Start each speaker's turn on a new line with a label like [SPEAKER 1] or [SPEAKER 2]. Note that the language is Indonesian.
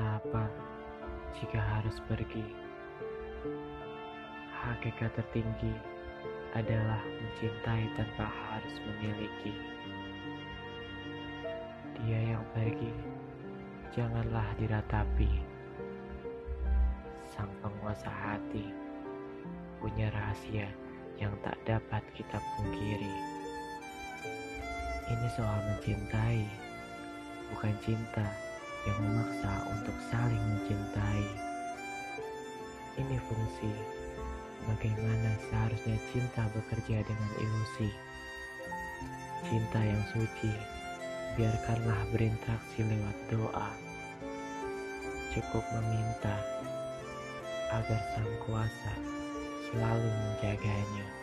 [SPEAKER 1] Apa jika harus pergi? Hakikat tertinggi adalah mencintai tanpa harus memiliki. Dia yang pergi, janganlah diratapi. Sang penguasa hati punya rahasia yang tak dapat kita pungkiri. Ini soal mencintai, bukan cinta yang memaksa untuk saling mencintai. Ini fungsi bagaimana seharusnya cinta bekerja dengan ilusi. Cinta yang suci, biarkanlah berinteraksi lewat doa. Cukup meminta agar sang kuasa selalu menjaganya.